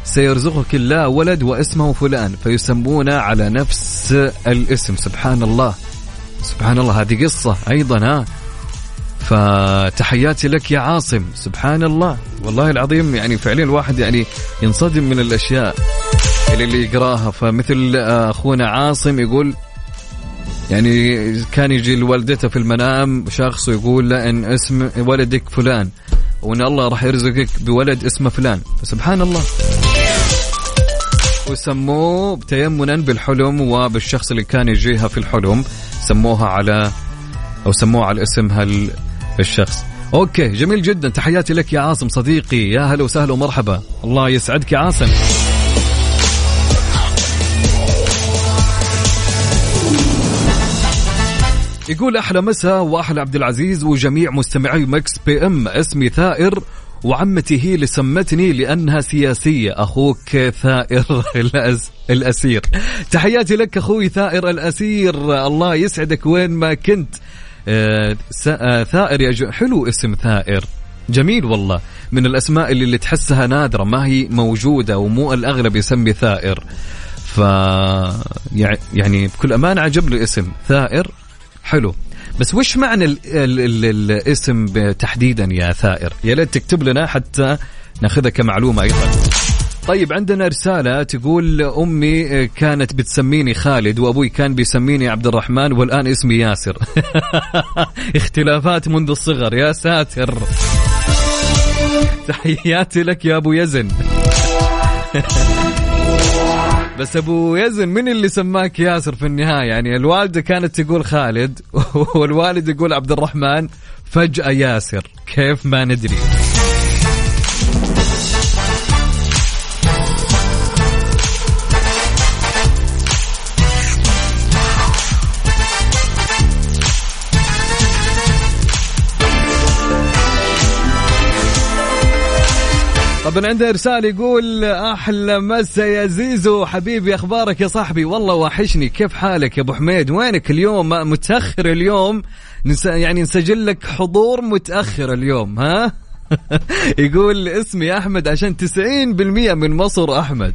[SPEAKER 1] سيرزقك الله ولد واسمه فلان فيسمونه على نفس الاسم. سبحان الله. سبحان الله هذه قصة أيضا ها. فتحياتي لك يا عاصم. سبحان الله والله العظيم يعني فعليا الواحد يعني ينصدم من الأشياء اللي, اللي يقراها. فمثل أخونا عاصم يقول يعني كان يجي لوالدته في المنام شخص ويقول له إن اسم ولدك فلان وإن الله راح يرزقك بولد اسمه فلان. سبحان الله وسموه تيمنا بالحلم وبالشخص اللي كان يجيها في الحلم سموها على أو سموه على اسم هال الشخص. أوكي جميل جدا. تحياتي لك يا عاصم صديقي. يا هلا وسهلا ومرحبا. الله يسعدك يا عاصم. يقول أحلى مساء وأحلى عبد العزيز وجميع مستمعي Mix PM. اسمي ثائر وعمتي هي اللي سمتني لأنها سياسية. أخوك ثائر [LAUGHS] الأس... الأسير. تحياتي لك أخوي ثائر الأسير. الله يسعدك وين ما كنت. ثائر يا. حلو اسم ثائر. جميل والله. من الأسماء اللي, اللي تحسها نادرة ما هي موجودة ومو الأغلب يسمي ثائر. ف يع- يعني بكل أمانة عجبني الاسم ثائر حلو. بس وش معنى ال ال ال الاسم تحديدا يا ثائر؟ يا ليت تكتب لنا حتى ناخذها كمعلومة أيضا. طيب عندنا رسالة تقول أمي كانت بتسميني خالد وأبوي كان بيسميني عبد الرحمن والآن اسمي ياسر. [LAUGHS] اختلافات منذ الصغر يا ساتر. تحياتي لك يا أبو يزن. [LAUGHS] بس أبو يزن من اللي سماك ياسر في النهاية؟ يعني الوالدة كانت تقول خالد [LAUGHS] والوالد يقول عبد الرحمن فجأة ياسر. كيف ما ندري. طبعا عنده إرسال يقول أحلى مسا يا زيزو. حبيبي أخبارك يا صاحبي؟ والله وحشني. كيف حالك يا أبو حميد؟ وينك اليوم؟ متأخر اليوم. نس يعني نسجل لك حضور متأخر اليوم ها؟ [LAUGHS] يقول اسمي أحمد عشان 90% من مصر أحمد.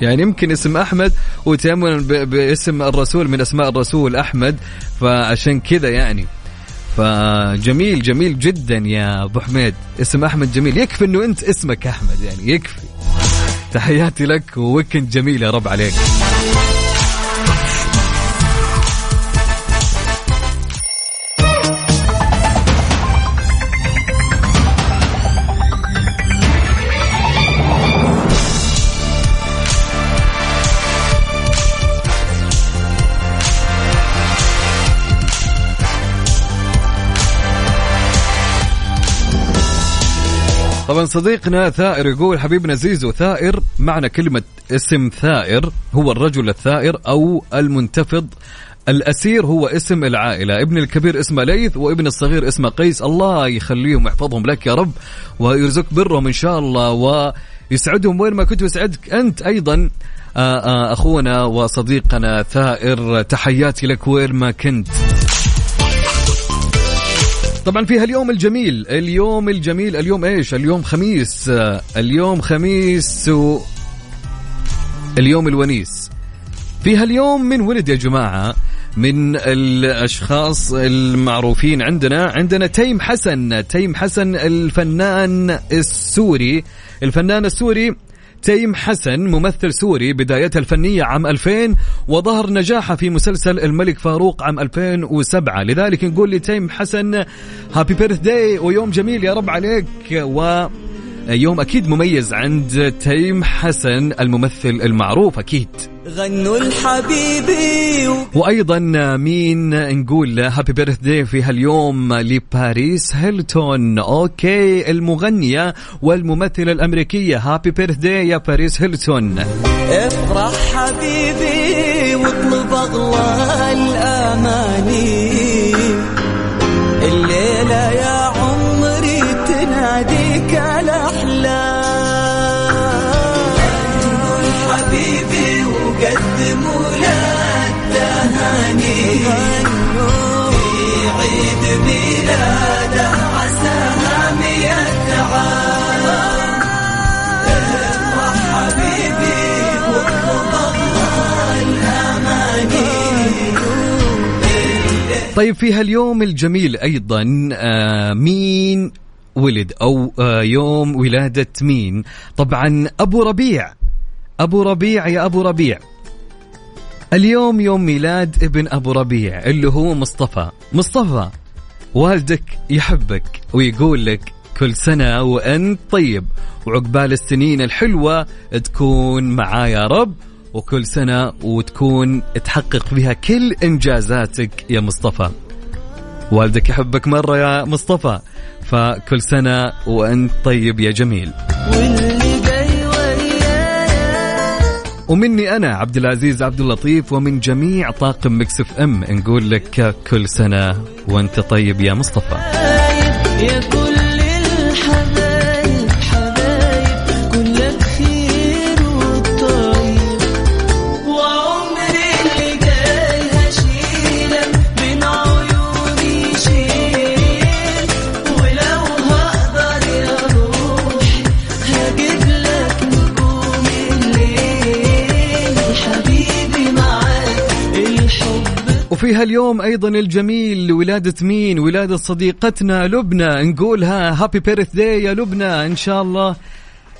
[SPEAKER 1] يعني يمكن اسم أحمد وتيمنا باسم الرسول من أسماء الرسول أحمد. فعشان كذا يعني. فجميل جميل جدا يا أبو حميد. اسم أحمد جميل. يكفي إنه أنت اسمك أحمد يعني يكفي. تحياتي لك وويكند جميل يا رب عليك. طبعا صديقنا ثائر يقول حبيبنا زيزو ثائر معنى كلمة اسم ثائر هو الرجل الثائر أو المنتفض الأسير هو اسم العائلة. ابن الكبير اسمه ليث وابن الصغير اسمه قيس. الله يخليهم ويحفظهم لك يا رب ويرزق برهم إن شاء الله ويسعدهم. وين ما كنت ويسعدك أنت أيضا آه، آه، أخونا وصديقنا ثائر تحياتي لك وين ما كنت. طبعا في هاليوم الجميل. اليوم الجميل. اليوم إيش؟ اليوم خميس. اليوم خميس و اليوم الونيس. في هاليوم من ولد يا جماعة من الأشخاص المعروفين عندنا عندنا تيم حسن. تيم حسن الفنان السوري. الفنان السوري تيم حسن ممثل سوري بدايته الفنية عام 2000 وظهر نجاحه في مسلسل الملك فاروق عام 2007 لذلك نقول لتيم حسن happy birthday ويوم جميل يا رب عليك و يوم أكيد مميز عند تيم حسن الممثل المعروف أكيد.
[SPEAKER 7] غنوا لحبيبي
[SPEAKER 1] وأيضا مين نقول happy birthday في هاليوم لباريس هيلتون. okay المغنية والممثلة الأمريكية. happy birthday يا باريس هيلتون.
[SPEAKER 7] افرح حبيبي واطلب اغلى الأماني.
[SPEAKER 1] طيب في هاليوم الجميل أيضا آه مين ولد أو آه يوم ولادة مين؟ طبعا أبو ربيع. أبو ربيع يا أبو ربيع. اليوم يوم ميلاد ابن أبو ربيع اللي هو مصطفى. مصطفى والدك يحبك ويقول لك كل سنة وأنت طيب وعقبال السنين الحلوة تكون معاه يا رب وكل سنة وتكون تحقق فيها كل إنجازاتك يا مصطفى. والدك يحبك مرة يا مصطفى. فكل سنة وأنت طيب يا جميل. ومني أنا عبد العزيز عبد اللطيف ومن جميع طاقم مكسف أم نقول لك كل سنة وأنت طيب يا مصطفى. وفي هاليوم أيضا الجميل ولادة مين؟ ولادة صديقتنا لبنى. نقولها هابي بيرث داي يا لبنى. إن شاء الله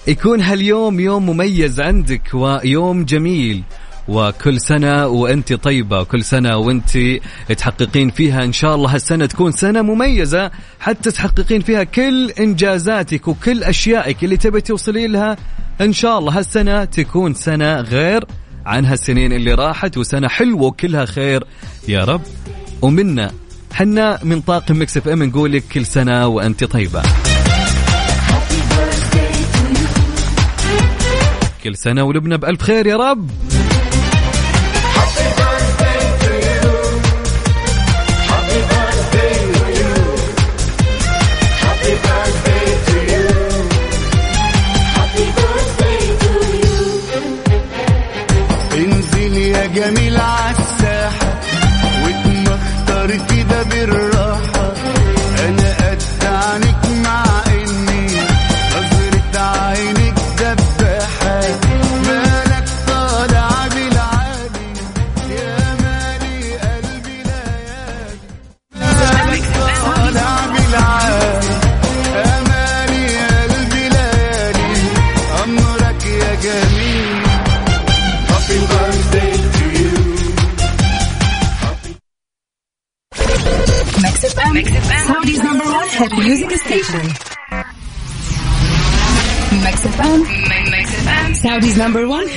[SPEAKER 1] يكون هاليوم يوم مميز عندك ويوم جميل. وكل سنة وأنت طيبة وكل سنة وأنت تحققين فيها. إن شاء الله هالسنة تكون سنة مميزة حتى تحققين فيها كل إنجازاتك وكل أشيائك اللي تبي توصلين لها. إن شاء الله هالسنة تكون سنة غير عن هالسنين اللي راحت وسنة حلوة وكلها خير. يا رب. ومنا حنا من طاقم مكس إف إم نقول لك كل سنة وأنت طيبة. كل سنة ولبنى بألف خير يا رب.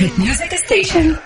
[SPEAKER 3] Music station.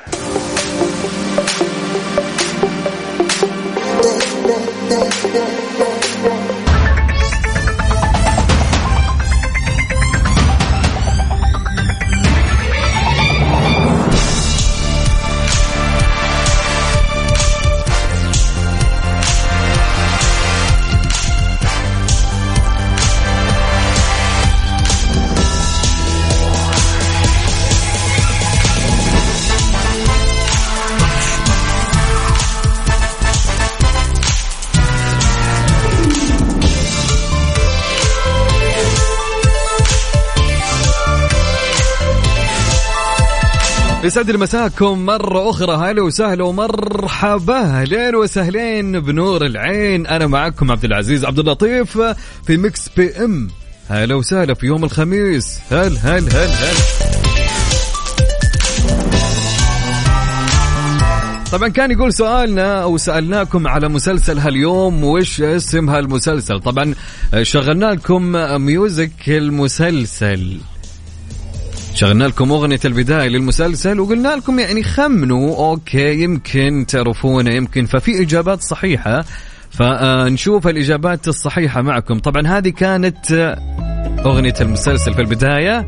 [SPEAKER 1] يسعد لي مساكم مرة أخرى. هلا وسهلا ومرحبا. أهلين وسهلين بنور العين. أنا معكم عبد العزيز عبد اللطيف في Mix FM. هلا وسهلا في يوم الخميس. هل هل هل هل. طبعا كان يقول سؤالنا أو سألناكم على مسلسل هاليوم. وش اسم هالمسلسل؟ طبعا شغلنا لكم music المسلسل. شغلنا لكم أغنية البداية للمسلسل وقلنا لكم يعني خمنوا أوكي يمكن تعرفونه يمكن ففي إجابات صحيحة فنشوف الإجابات الصحيحة معكم. طبعا هذه كانت أغنية المسلسل في البداية.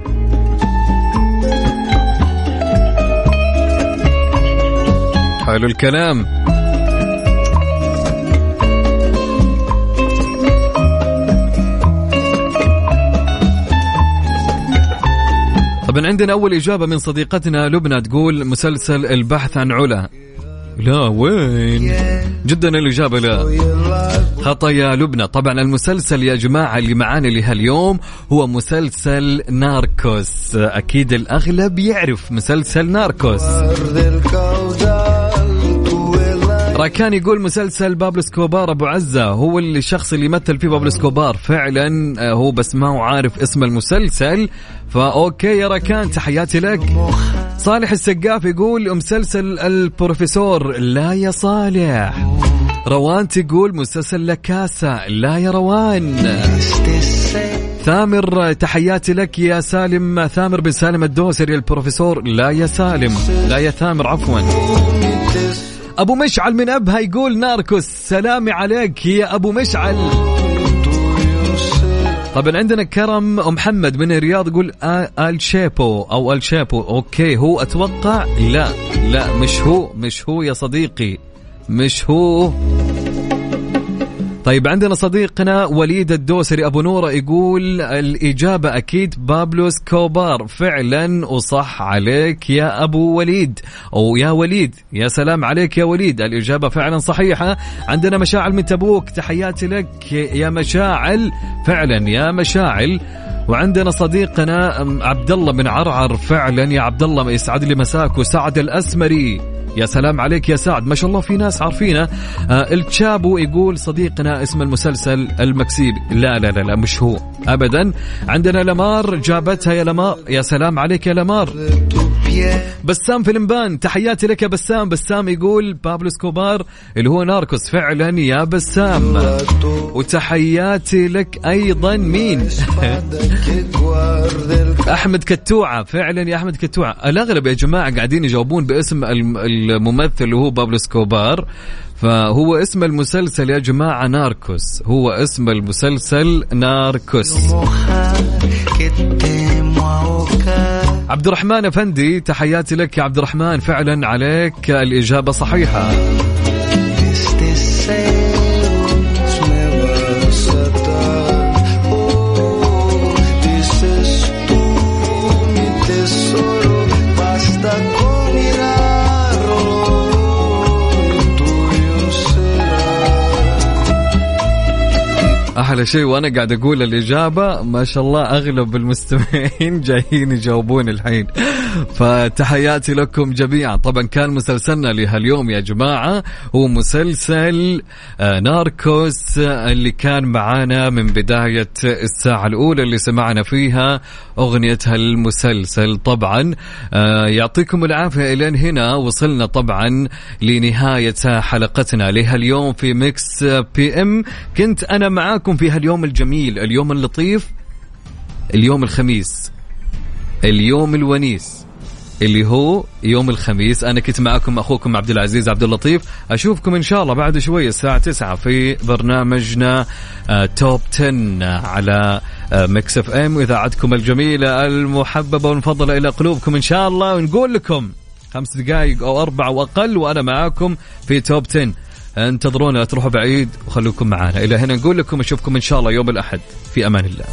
[SPEAKER 1] حلو الكلام. طبعا عندنا أول إجابة من صديقتنا لبنى تقول مسلسل البحث عن علا. لا وين؟ جدا الإجابة لا. خطأ يا لبنى. طبعا المسلسل يا جماعة اللي معانا لهاليوم هو مسلسل ناركوس. أكيد الأغلب يعرف مسلسل ناركوس. راكان يقول مسلسل بابلو اسكوبار أبو عزة هو الشخص اللي يمثل فيه بابلو اسكوبار. فعلا آه، هو بس ما هو عارف اسم المسلسل. فأوكي يا راكان تحياتي لك. صالح السقاف يقول مسلسل البروفيسور لا يا صالح. روان تقول مسلسل لكاسة لا يا روان. ثامر تحياتي لك يا سالم. ثامر بن سالم الدوسري البروفيسور لا يا سالم. لا يا ثامر عفوا. أبو مشعل من أبها يقول ناركوس سلامي عليك يا أبو مشعل. طبعا عندنا كرم محمد من الرياض يقول إل تشابو أو إل تشابو okay هو أتوقع؟ لا لا مش هو مش هو يا صديقي مش هو. طيب عندنا صديقنا وليد الدوسري أبو نورة يقول الإجابة أكيد بابلو سكوبار فعلا وصح عليك يا أبو وليد. أو يا وليد يا سلام عليك يا وليد. الإجابة فعلا صحيحة. عندنا مشاعل من تبوك. تحياتي لك يا مشاعل. فعلا يا مشاعل. وعندنا صديقنا عبد الله من عرعر. فعلا يا عبد الله يسعد لي مساك. وسعد الأسمري. يا سلام عليك يا سعد. ما شاء الله في ناس عارفينه. آه إل تشابو يقول صديقنا اسم المسلسل المكسيكي لا لا لا لا مش هو. ابدا. عندنا لمار جابتها يا لمار. يا سلام عليك يا لمار. بسام فيلمبان تحياتي لك يا بسام. بسام يقول بابلو سكوبار اللي هو ناركوس. فعلا يا بسام. وتحياتي لك أيضا. مين؟ [LAUGHS] أحمد كتوعة. فعلا يا أحمد كتوعة. الأغلب يا جماعة قاعدين يجاوبون باسم الم- الممثل اللي هو بابلو سكوبار فهو اسم المسلسل يا جماعة ناركوس. هو اسم المسلسل ناركوس. عبد الرحمن أفندي تحياتي لك يا عبد الرحمن. فعلا عليك.
[SPEAKER 6] الإجابة
[SPEAKER 1] صحيحة. شيء وأنا قاعد أقول الإجابة ما شاء الله أغلب المستمعين [LAUGHS] جايين يجاوبون الحين. فتحياتي لكم جميعا. طبعا كان مسلسلنا لهاليوم يا جماعة هو مسلسل آه، ناركوس آه، اللي كان معانا من بداية الساعة الأولى اللي سمعنا فيها اغنيه هالمسلسل طبعا آه، يعطيكم العافية الين هنا. وصلنا طبعا لنهاية حلقتنا لهاليوم في ميكس FM. كنت أنا معاكم في هاليوم الجميل اليوم اللطيف اليوم الخميس اليوم الونيس. اللي هو يوم الخميس. أنا كنت معكم أخوكم عبد العزيز عبد اللطيف. أشوفكم إن شاء الله بعد شوية الساعة 9 في برنامجنا آه، top 10 على آه، Mix FM واذاعتكم الجميلة المحببة والمفضله إلى قلوبكم إن شاء الله. ونقول لكم خمس دقائق أو أربع وأقل وأنا معاكم في توب 10 انتظرونا لا تروحوا بعيد وخلوكم معنا إلى هنا نقول لكم أشوفكم إن شاء الله يوم الأحد. في أمان الله.